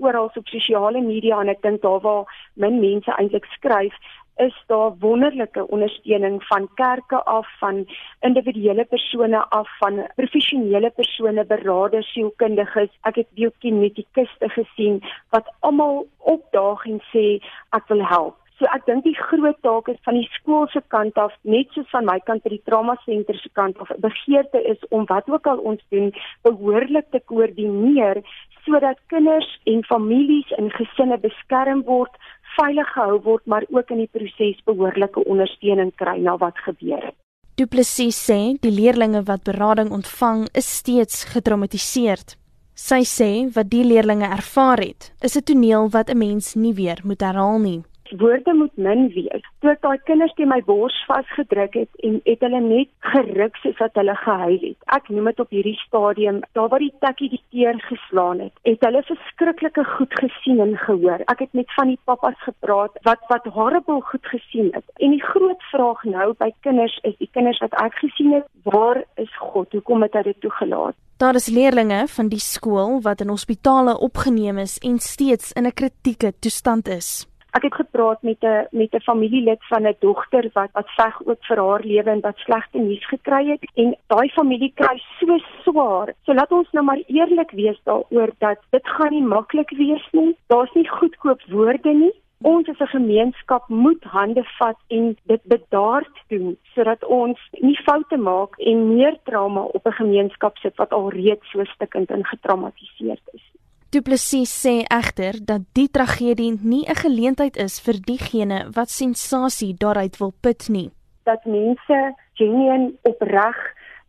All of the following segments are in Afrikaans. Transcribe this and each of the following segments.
oral op sosiale media en ek dink daar waar min mense eintlik skryf is daar wonderlike ondersteuning van kerke af van individuele persone af van professionele persone beraders sielkundiges. Ek het biokinetikuste gesien wat almal opdaag en sê ek wil help. So ek dink die groot taak is van die skool se kant af, net soos van my kant by die trauma senter se kant af, begeerte is om wat ook al ons doen behoorlik te koördineer sodat kinders en families en gesinne beskerm word, veilig gehou word, maar ook in die proses behoorlike ondersteuning kry na wat gebeur het. Du Plessis sê die leerdlinge wat berading ontvang is steeds getraumatiseerd. Sy sê wat die leerdlinge ervaar het, is 'n toneel wat 'n mens nie weer moet herhaal nie woorde moet min wees. Toe ek daai kinders teen my bors vasgedruk het en het hulle net geruk soos wat hulle gehuil het. Ek noem dit op hierdie stadium, daar waar die tekkie die teer geslaan het, het hulle verskriklike goed gesien en gehoor. Ek het met van die pappas gepraat wat wat horrible goed gesien het. En die groot vraag nou by kinders is die kinders wat ek gesien het, waar is God? Hoekom het hy dit toegelaat? Daar is leerdlinge van die skool wat in hospitale opgeneem is en steeds in 'n kritieke toestand is. Ek het gepraat met 'n met 'n familielid van 'n dogter wat wat veg ook vir haar lewe en wat slegte nuus gekry het en daai familie kry so swaar. So laat ons nou maar eerlik wees daaroor dat dit gaan nie maklik wees nie. Daar's nie goedkoop woorde nie. Ons as 'n gemeenskap moet hande vat en dit bedaard doen sodat ons nie foute maak en meer trauma op 'n gemeenskap sit wat al reeds so stukkend en getraumatiseerd is. Du Plessis sê egter dat die tragedie nie 'n geleentheid is vir diegene wat sensasie daaruit wil put nie. Dat mense genuen opreg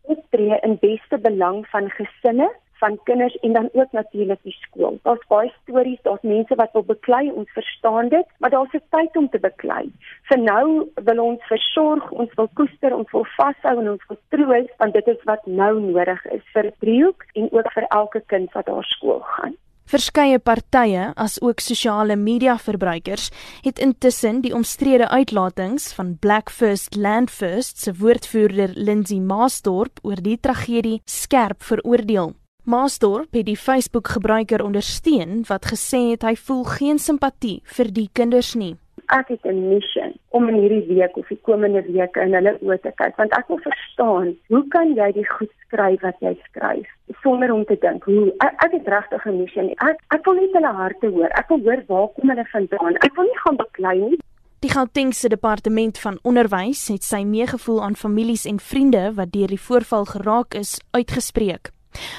optree in beste belang van gesinne, van kinders en dan ook natuurlik die skool. Daar's baie stories, daar's mense wat wil beklei, ons verstaan dit, maar daar's 'n tyd om te beklei. Vir nou wil ons versorg, ons wil koester, ons wil vashou en ons wil troos want dit is wat nou nodig is vir Driehoek en ook vir elke kind wat daar skool gaan. Verskeie partye, as ook sosiale media verbruikers, het intussen die omstrede uitlatings van Black First Land First se woordvoerder Lindsay Maasdorp oor die tragedie skerp veroordeel. Maasdorp het die Facebook-gebruiker ondersteun wat gesê het hy voel geen simpatie vir die kinders nie ek het 'n missie om in hierdie week of die komende weke in hulle oë te kyk. Want ek wil verstaan hoe kan jy die goed skryf wat jy skryf sonder om te dink hoe ek, ek het regtig 'n missie ek ek wil net hulle harte hoor. Ek wil hoor waar kom hulle vandaan. Ek wil nie gaan beklei nie. Die Gautengse departement van onderwys het sy meegevoel aan families en vriende wat deur die voorval geraak is uitgespreek.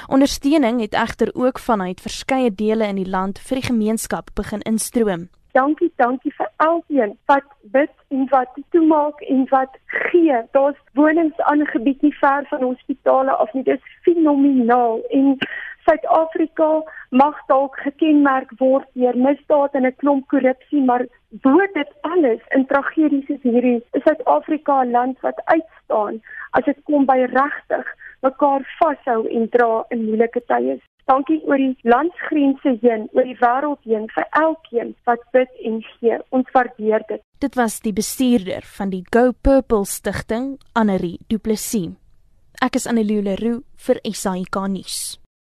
Ondersteuning het egter ook vanuit verskeie dele in die land vir die gemeenskap begin instroom dankie, dankie vir elkeen wat bid en wat toemaak en wat gee. Daar's wonings aangebied nie ver van hospitale af nie. Dit is fenomenaal en Suid-Afrika mag dalk gekenmerk word deur misdaad en 'n klomp korrupsie, maar bo dit alles in tragedies soos hierdie, is Suid-Afrika 'n land wat uitstaan as dit kom by regtig mekaar vashou en dra in moeilike tye. Dankie oor die landsgrense heen, oor die wêreld heen vir elkeen wat bid en gee. Ons waardeer dit. Dit was die bestuurder van die Go Purple Stichting, Annerie Du Plessis. Ek is Annelie Leroux vir SAK nuus.